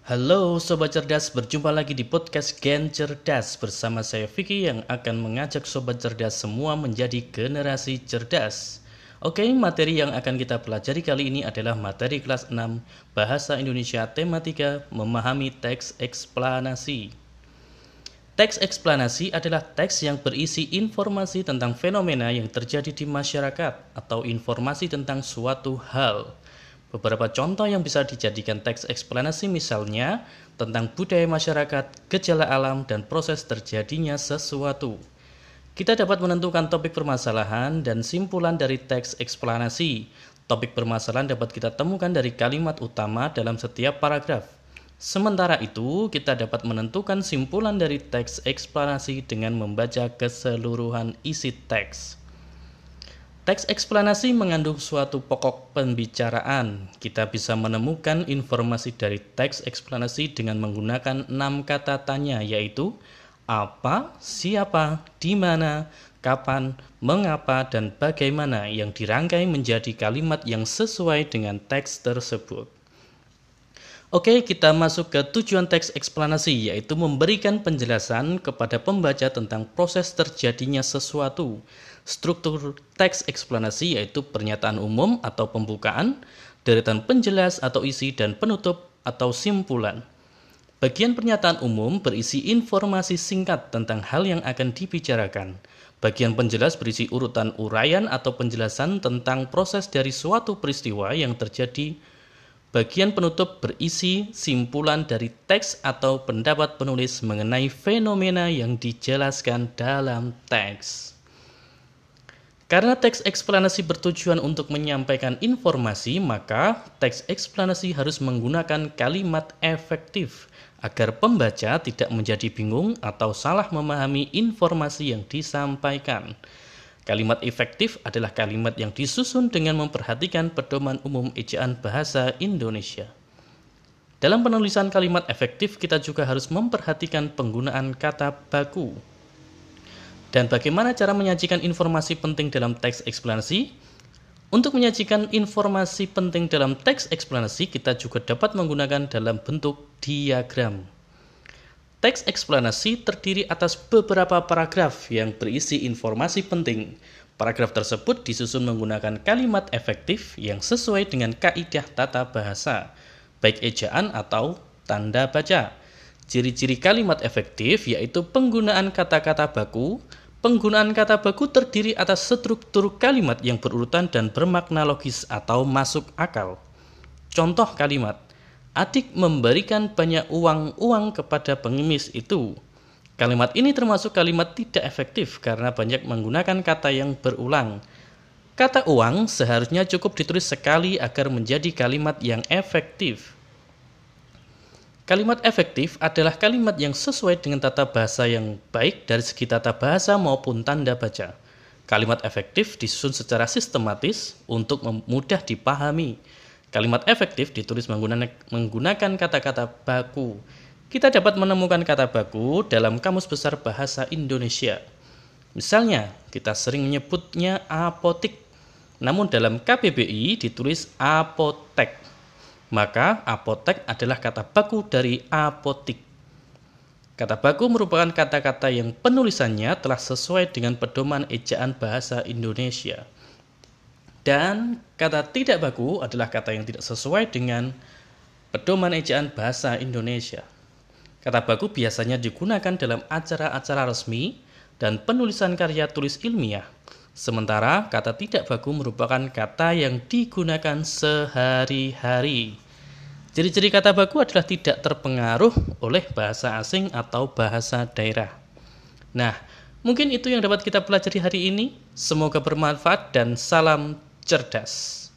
Halo Sobat Cerdas, berjumpa lagi di podcast Gen Cerdas Bersama saya Vicky yang akan mengajak Sobat Cerdas semua menjadi generasi cerdas. Oke, materi yang akan kita pelajari kali ini adalah materi kelas 6 Bahasa Indonesia tema 3 Memahami teks eksplanasi. Teks eksplanasi adalah teks yang berisi informasi tentang fenomena yang terjadi di masyarakat atau informasi tentang suatu hal Beberapa contoh yang bisa dijadikan teks eksplanasi misalnya tentang budaya masyarakat, gejala alam, dan proses terjadinya sesuatu. Kita dapat menentukan topik permasalahan dan simpulan dari teks eksplanasi. Topik permasalahan dapat kita temukan dari kalimat utama dalam setiap paragraf. Sementara itu, kita dapat menentukan simpulan dari teks eksplanasi dengan membaca keseluruhan isi teks. Teks eksplanasi mengandung suatu pokok pembicaraan. Kita bisa menemukan informasi dari teks eksplanasi dengan menggunakan enam kata tanya, yaitu apa, siapa, di mana, kapan, mengapa, dan bagaimana yang dirangkai menjadi kalimat yang sesuai dengan teks tersebut. Oke, kita masuk ke tujuan teks eksplanasi, yaitu memberikan penjelasan kepada pembaca tentang proses terjadinya sesuatu Struktur teks eksplanasi yaitu pernyataan umum atau pembukaan, deretan penjelas atau isi, dan penutup atau simpulan. Bagian pernyataan umum berisi informasi singkat tentang hal yang akan dibicarakan. Bagian penjelas berisi urutan uraian atau penjelasan tentang proses dari suatu peristiwa yang terjadi. Bagian penutup berisi simpulan dari teks atau pendapat penulis mengenai fenomena yang dijelaskan dalam teks. Karena teks eksplanasi bertujuan untuk menyampaikan informasi, maka teks eksplanasi harus menggunakan kalimat efektif agar pembaca tidak menjadi bingung atau salah memahami informasi yang disampaikan. Kalimat efektif adalah kalimat yang disusun dengan memperhatikan pedoman umum ejaan bahasa Indonesia. Dalam penulisan kalimat efektif, kita juga harus memperhatikan penggunaan kata baku. Dan bagaimana cara menyajikan informasi penting dalam teks eksplanasi? Untuk menyajikan informasi penting dalam teks eksplanasi, kita juga dapat menggunakan dalam bentuk diagram. Teks eksplanasi terdiri atas beberapa paragraf yang berisi informasi penting. Paragraf tersebut disusun menggunakan kalimat efektif yang sesuai dengan kaidah tata bahasa, baik ejaan atau tanda baca. Ciri-ciri kalimat efektif yaitu penggunaan kata-kata baku, Penggunaan kata baku terdiri atas struktur kalimat yang berurutan dan bermakna logis atau masuk akal. Contoh kalimat, adik memberikan banyak uang-uang kepada pengemis itu. Kalimat ini termasuk kalimat tidak efektif karena banyak menggunakan kata yang berulang. Kata uang seharusnya cukup ditulis sekali agar menjadi kalimat yang efektif. Kalimat efektif adalah kalimat yang sesuai dengan tata bahasa yang baik dari segi tata bahasa maupun tanda baca. Kalimat efektif disusun secara sistematis untuk mudah dipahami. Kalimat efektif ditulis menggunakan kata-kata baku. Kita dapat menemukan kata baku dalam Kamus Besar Bahasa Indonesia. Misalnya, kita sering menyebutnya apotik, namun dalam KBBI ditulis apotek maka apotek adalah kata baku dari apotik. Kata baku merupakan kata-kata yang penulisannya telah sesuai dengan pedoman ejaan bahasa Indonesia. Dan kata tidak baku adalah kata yang tidak sesuai dengan pedoman ejaan bahasa Indonesia. Kata baku biasanya digunakan dalam acara-acara resmi dan penulisan karya tulis ilmiah. Sementara kata tidak baku merupakan kata yang digunakan sehari-hari. Ciri-ciri kata baku adalah tidak terpengaruh oleh bahasa asing atau bahasa daerah. Nah, mungkin itu yang dapat kita pelajari hari ini. Semoga bermanfaat dan salam cerdas.